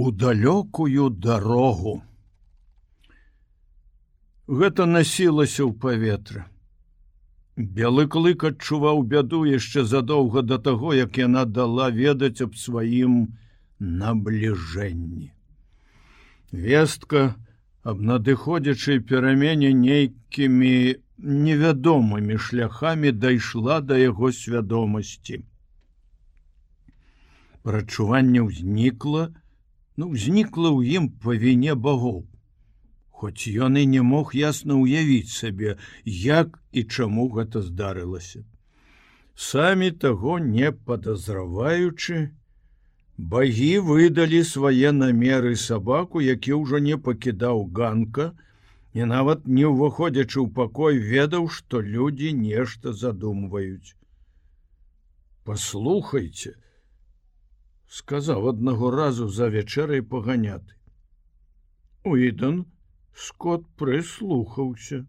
у далёкую дарогу. Гэта насілася ў паветра. Белы клык адчуваў бяду яшчэ задоўга да таго, як яна дала ведаць аб сваім набліжэнні. Вестка аб надыходзячай перамене нейкімі невядомымі шляхамі дайшла да яго свядомасці. Прачуванне ўзнікла, ну узнікла ў ім па віне багоў. Хоць ён і не мог ясна ўявіць сабе, як і чаму гэта здарылася. Самі таго не падазраваючы, багі выдалі свае намеры сабаку, які ўжо не пакідаў ганка, і нават не ўваходзячы ў пакой ведаў, што людзі нешта задумваюць. Паслухайте, сказаў аднаго разу за вячэрай паганяты. Уідан скот прыслухаўся.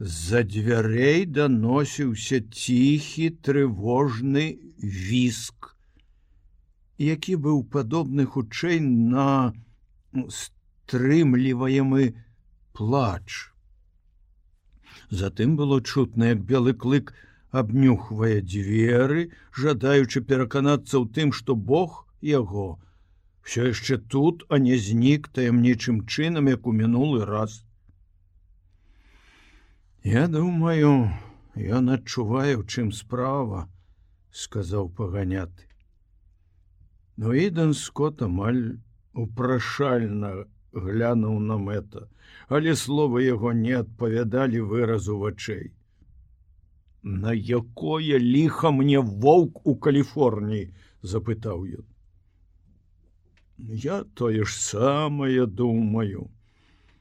З-за дзвярэй даносіўся ціхі трывожны віск, які быў падобны хутчэй на стрымліваемы плач. Затым было чутна, як белы клык, абнюхвае дзверы, жадаючы пераканацца ў тым, што Бог яго все яшчэ тут, а не знік таямнічым чынам, як у мінулы раз. Я думаю, ён адчувае, у чым справа, сказаў паганяты. Но Ідан скот амаль упрашальна глянуў на мэта, але словы яго не адпавядалі выразу вачэй. На якое ліха мне воўк у Каліфорніі запытаў ён. Я тое ж самае думаю,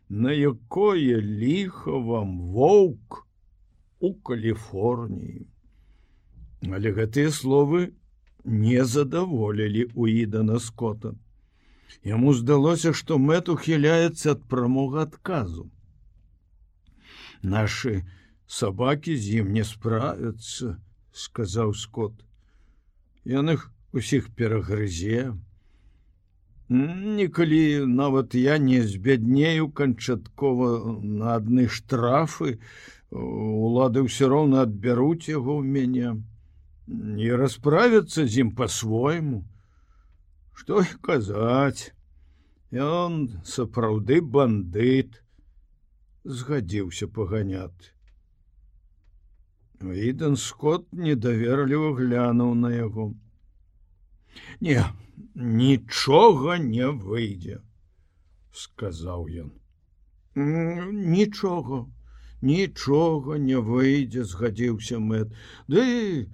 На якое ліха вам воўк у Каліфорніі. Але гэтыя словы не задаволілі у Ідана скота. Яму здалося, што мэт ухіляецца ад прамога адказу. Нашы, сабакі з ім не справяцца сказаў скот. Ён их усіх перагрызе. Некалі нават я не збяднею канчаткова на адны штрафы. Улады ўсё роўна адбяруць яго ў мяне. Не расправяцца з ім по-свойму что казаць? Ён сапраўды бандыт. Згадзіўся паганяты Відан скот недаверліва глянуў на яго. Не, нічога не выйдзе, сказаў ён. Нічога, нічога не выйдзе, згадзіўся мэт. Ды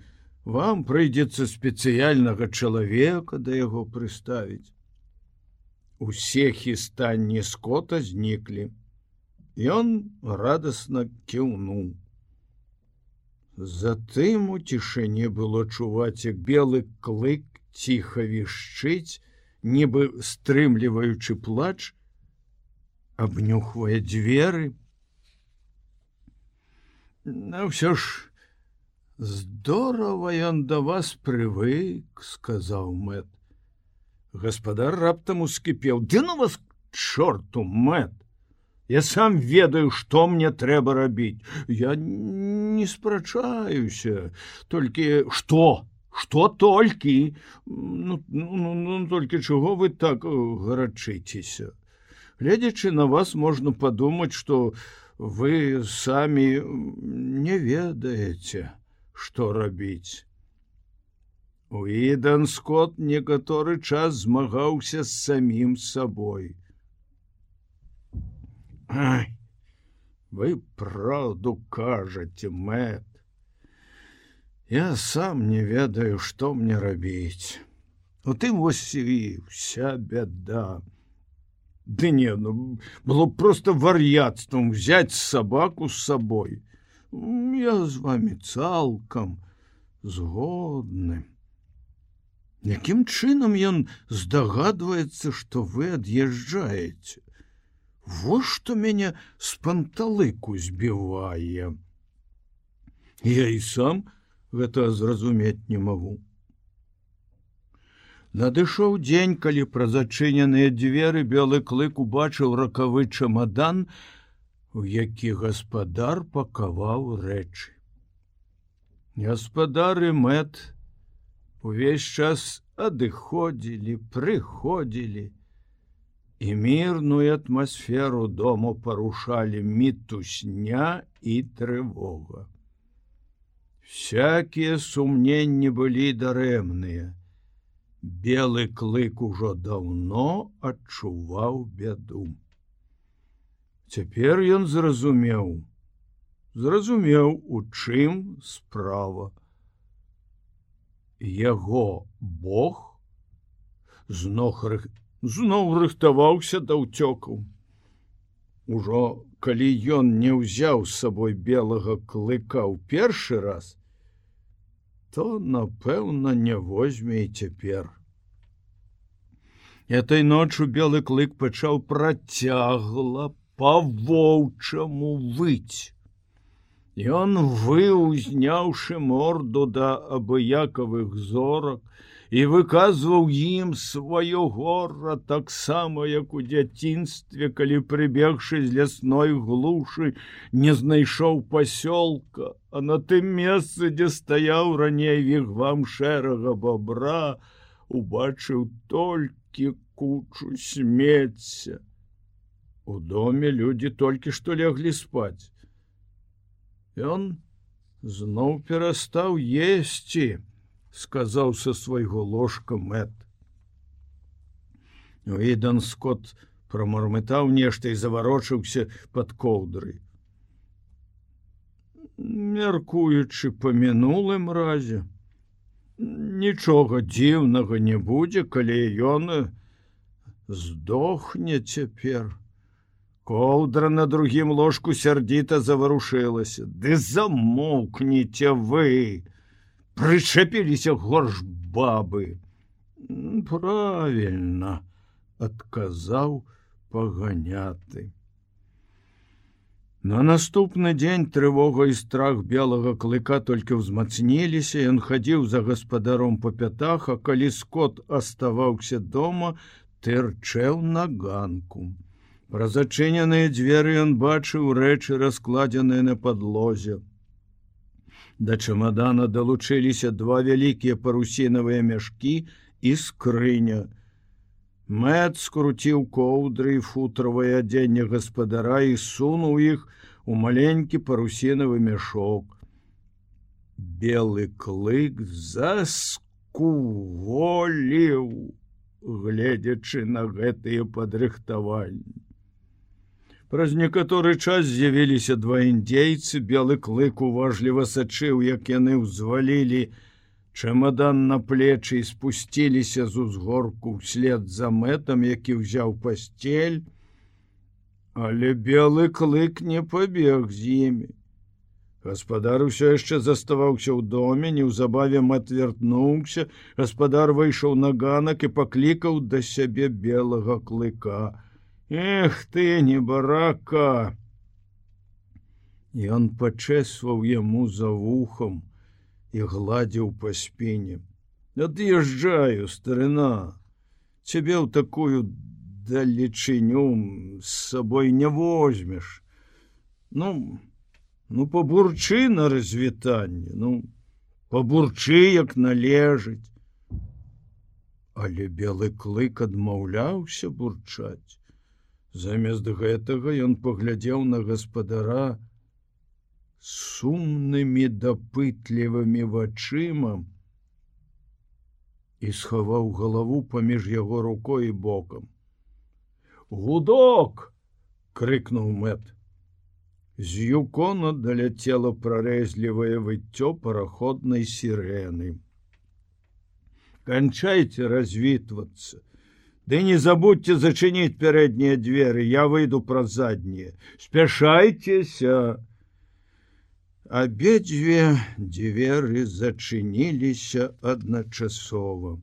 вам прыйдзецца спецыяльнага чалавека да яго прыставіць. Усе хістанні скота зніклі. Ён радасна кіўнуў. Затым у цішыне было чуваць, як белы клык ціха вішчыць, нібы стрымліваючы плач, абнюхвае дзверы. На ўсё ж здорава ён да вас прывык, сказаў мэт. Гаспадар раптам ускіпеў, Ды ну вас чорту мэт. Я сам ведаю, што мне трэба рабіць. Я не спрачаюся, толькі што, што толькі ну, ну, ну, ну, толькі чаго вы так гарачыцеся. Гледзячы на вас можна падумаць, што вы самі не ведаеце, што рабіць. Уідан Скот некаторы час змагаўся з самім сабой. Ай, вы праўду кажаце мэт. Я сам не ведаю, што мне рабіць. У тым вось і вся бяда. Ды не ну было просто вар'яцтвом взять сабаку з сабой. Я з вами цалкам згодны. Якім чынам ён здагадваецца, што вы ад'язджаеце. Во што мяне з панталыку збівае. Я і сам гэта зразумець не магу. Надышоў дзень, калі праз зачыненыя дзверы белы клык убачыў ракавы чамадан, у які гаспадар пакаваў рэчы. Гаспадары мэт увесь час адыходзілі, прыходзілі, і мірную атмасферу дому парушалі мітусня і трывога. Всякія сумненні былі дарэмныя. Белы клык ужо даўно адчуваў бяду. Цяпер ён зразумеў, зразумеў, у чым справа. Яго Бог знох зноў рыхтаваўся да ўцёкаў. Ужо калі ён не ўзяў з сабой белага клыка ў першы раз, то напэўна не возьме і цяпер. Этой ноччу белы клык пачаў працягла па-воўчаму выць. Ён выўзняўшы морду да абыякавых зорак, і выказваў ім сваё гора таксама як у дзяцінстве калі прыбегшы з лясной глушы не знайшоў пасёлка а на тым месцы дзе стаяў раней вігвам шэрага бобра убачыў толькі кучу смецця. У доме людзі толькі што леглі спаць ён зноў перастаў есці сказаў са свайго ложка мэт. Відан скот прамармытаў нешта і заварочыўся пад коўдры. Мяркуючы па мінулым разе, нічога дзіўнага не будзе, калі ён здохне цяпер. Коўдра на другім ложку сярдзіта заварушылася. Ды замоўкніце вы! Прычапіліся горш бабы. Правильно адказаў паганяты. На наступны дзень трывога і страх белага клыка толькі ўзмацніліся ён хадзіў за гаспадаром по пятах а калі скот аставаўся дома тырчэў на ганку. Пра зачыненыя дзверы ён бачыў рэчы раскладзеныя на подлозе Да чамадана далучыліся два вялікія парусінавыя мяшкі і скрыня. Мэт скруціў коўдры і футравае адзенне гаспадара і сунуў іх у маленькі парусінавы мяшок. Белы клык заскуволіў, гледзячы на гэтыя падрыхтаванні. Праз некаторы час з'явіліся два індзейцы, белы клык уважліва сачыў, як яны ўзвалілі чамадан на плечы і спусціліся з узгорку вслед за мэтам, які ўзяў пасцель, Але белы клык не пабег з імі. Гаспадар усё яшчэ заставаўся ў доме, неўзабаве отвярнуўся, гаспадар выйшаў на ганак і паклікаў да сябе белага клыка. Эх ты не барака! Ён пачэсваў яму за вухам і гладзіў па спіне. Ад'язджаю, старына, цябе ў такую далечыню з сабой не возьмеш. Ну, ну пабурчы на развітанне, ну, пабурчы, як належыць. Але белы клык адмаўляўся бурчаць. Замест гэтага ён паглядзеў на гаспадара сумнымі дапытлівымі вачыма і схаваў галаву паміж яго рукой і бокам. Гудок! крыкнуў мэт. З юкона даляцела прарэзлівае выццё параходнай сірэны. Канчайце развітвацца, Ды не забудьте зачыніць пярэднія дзверы, я выйду праз заднія. Спяшайцеся. Абедзве дзверы зачыніліся адначасова.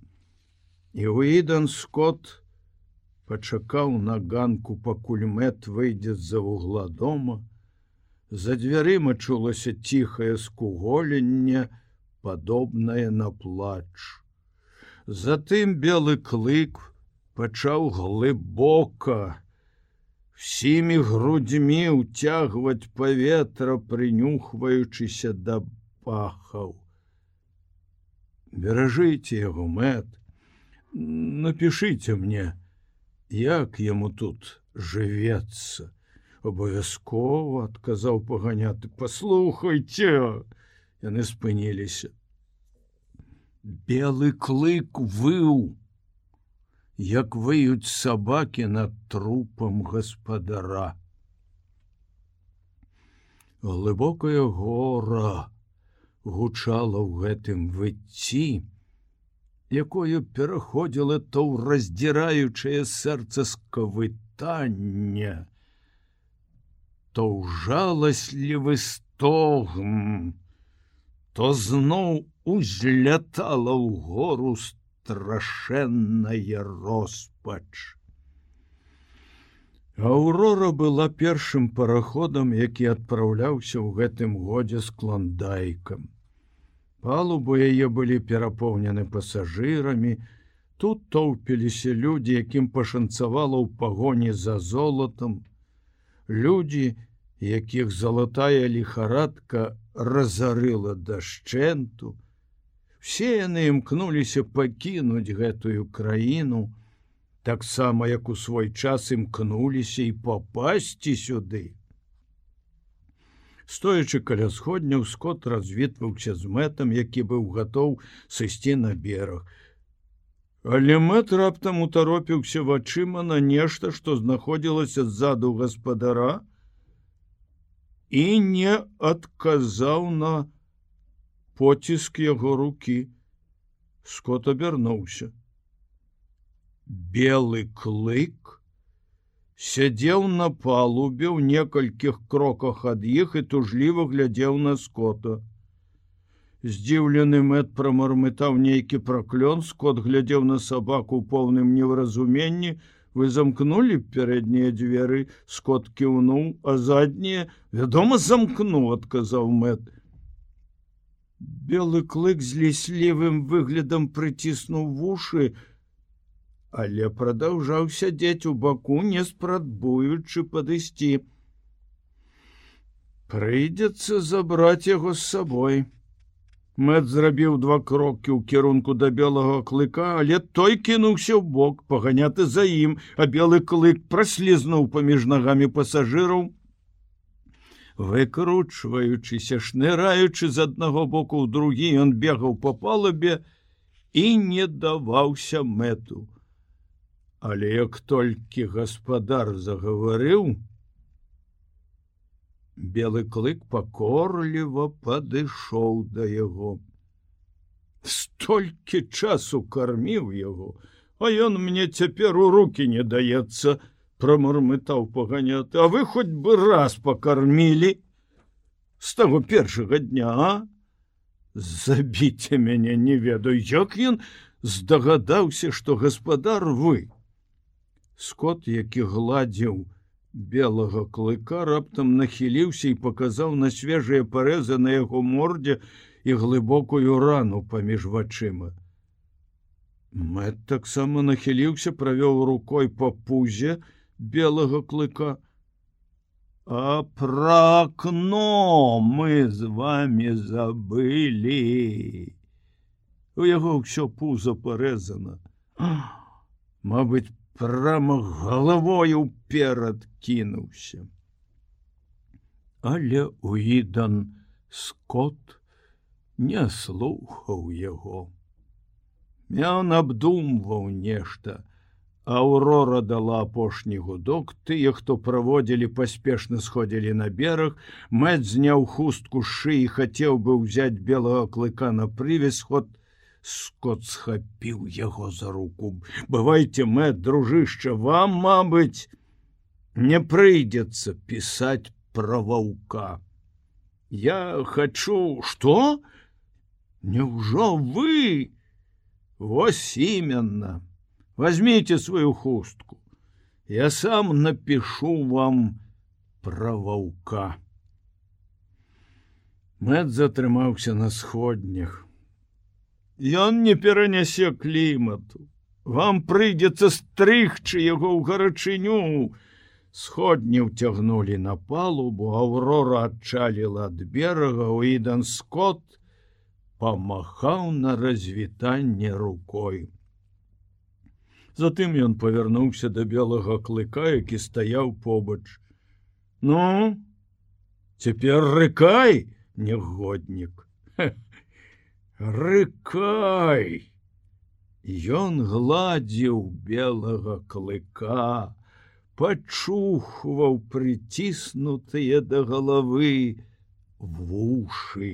І Уідан Скотт пачакаў на ганку, пакуль мэт выйдзе з-за вугла дома. За дзвярыма чулася ціхае скуголенне, падобнае на плач. Затым белы клык пачаў глыбока, всімі грудзьмі ўцягваць паветра, прынюхваючыся да пахаў. Беражыце яго мэт, напішыце мне, як яму тут жывецца. Абавязкова адказаў паганяты, паслухайце, яны спыніліся. Белы клык выў, як выюць сабакі над трупам гаспадара. Глыбокая гора гучала ў гэтым выцці, якое пераходзіла то ў раздзіраючае сэрца скавытання, то ўжаласлівы стогм, то зноў узлятала ў гору страшэнная роспач. Аўрора была першым параходам, які адпраўляўся ў гэтым годзе з кландайкам. Палубы яе былі перапоўнены пасажырамі, тут тоўпіліся людзі, якім пашанцавала ў пагоні за золатам, людзі, якіх залатая лихарадка разарыла дашчэнту, все яны імкнуліся пакінуць гэтую краіну, таксама як у свой час імкнуліся і попасці сюды. Стоячы каля сходняў скот развітваўся з мэтам, які быў гатоў сысці на бераг. Але мэт раптам утаропіўся вачыма на нешта, што знаходзілася ззаду гаспадара і не адказаў на поціск яго руки. Скот абярнуўся белы клык сядзеў на палубе ў некалькіх кроках ад іх і тужліва глядзеў на скота. Здзіўлены мэт прамармытаў нейкі праклён, скот глядзеў на сабаку ў поўным невразуменні, вы замкнули пярэднія дзверы, скот кіўнуў, а заднія, вядома, замкну, адказаў мэт. Белы клык з ліслівым выглядам прыціснуў вушы, але прадаўжаў сядзець у баку, не спрабуючы падысці. Прыйдзецца забраць яго з сабой. Мэт зрабіў два крокі ў кірунку да белага клыка, але той кінуўся ў бок, паганяты за ім, а белы клык праслізнуў паміж нагамі пасажыраў. Выкручваючыся, шныраючы з аднаго боку ў другі, ён бегаў па палубе і не даваўся мэту. Але як толькі гаспадар загаварыў, белы клык пакорліва падышоў да яго. Столькі часу карміў яго, а ён мне цяпер у руки не даецца, прамармытаў паганяты, А вы хоць бы раз пакармілі з таго першага дня, а? Забіце мяне не ведаю, як ён здагадаўся, што гаспадар вы скот які гладзіў белага клыка раптам нахіліўся і паказаў на свежыя парэзы на яго мордзе і глыбокую рану паміж вачыма мэт таксама нахіліўся правёў рукой па пузе белага клыка а пра акно мы з вами забылі у яго ўсё пузо парэзана Мабыць прямо головою ўперад кінуўся. Але уідан скот не слухаў яго. Ён абдумваў нешта, Аўрора дала апошні гудок, тыя, хто праводзілі паспешна сходзілі на бераг, мэт зняў хустку шыі, хацеў бы ўзяць белага клыка на прывес ход, скот схапіў яго за руку. Бывайте мы дружышча вам мабыць не прыйдзецца пісаць пра ваўка я хочу что неўжо вы? Вось именно возьмите сваю хустку я сам напишу вам пра ваўка Мэт затрымаўся на сходнях Ён не перанясе клімату. Вам прыйдзецца стрыгчы яго ў гарачыню. Сходні ўцягнулі на палубу, Аўрора адчаліла ад берага, Уідан Скотт памахаў на развітанне рукой. Затым ён павярнуўся да белага клыка, які стаяў побач. Ну, цяпер рыкай, негоднік. Рыкай! Ён гладзіў белага клыка, пачухваў прыціснутыя да галавы вушы.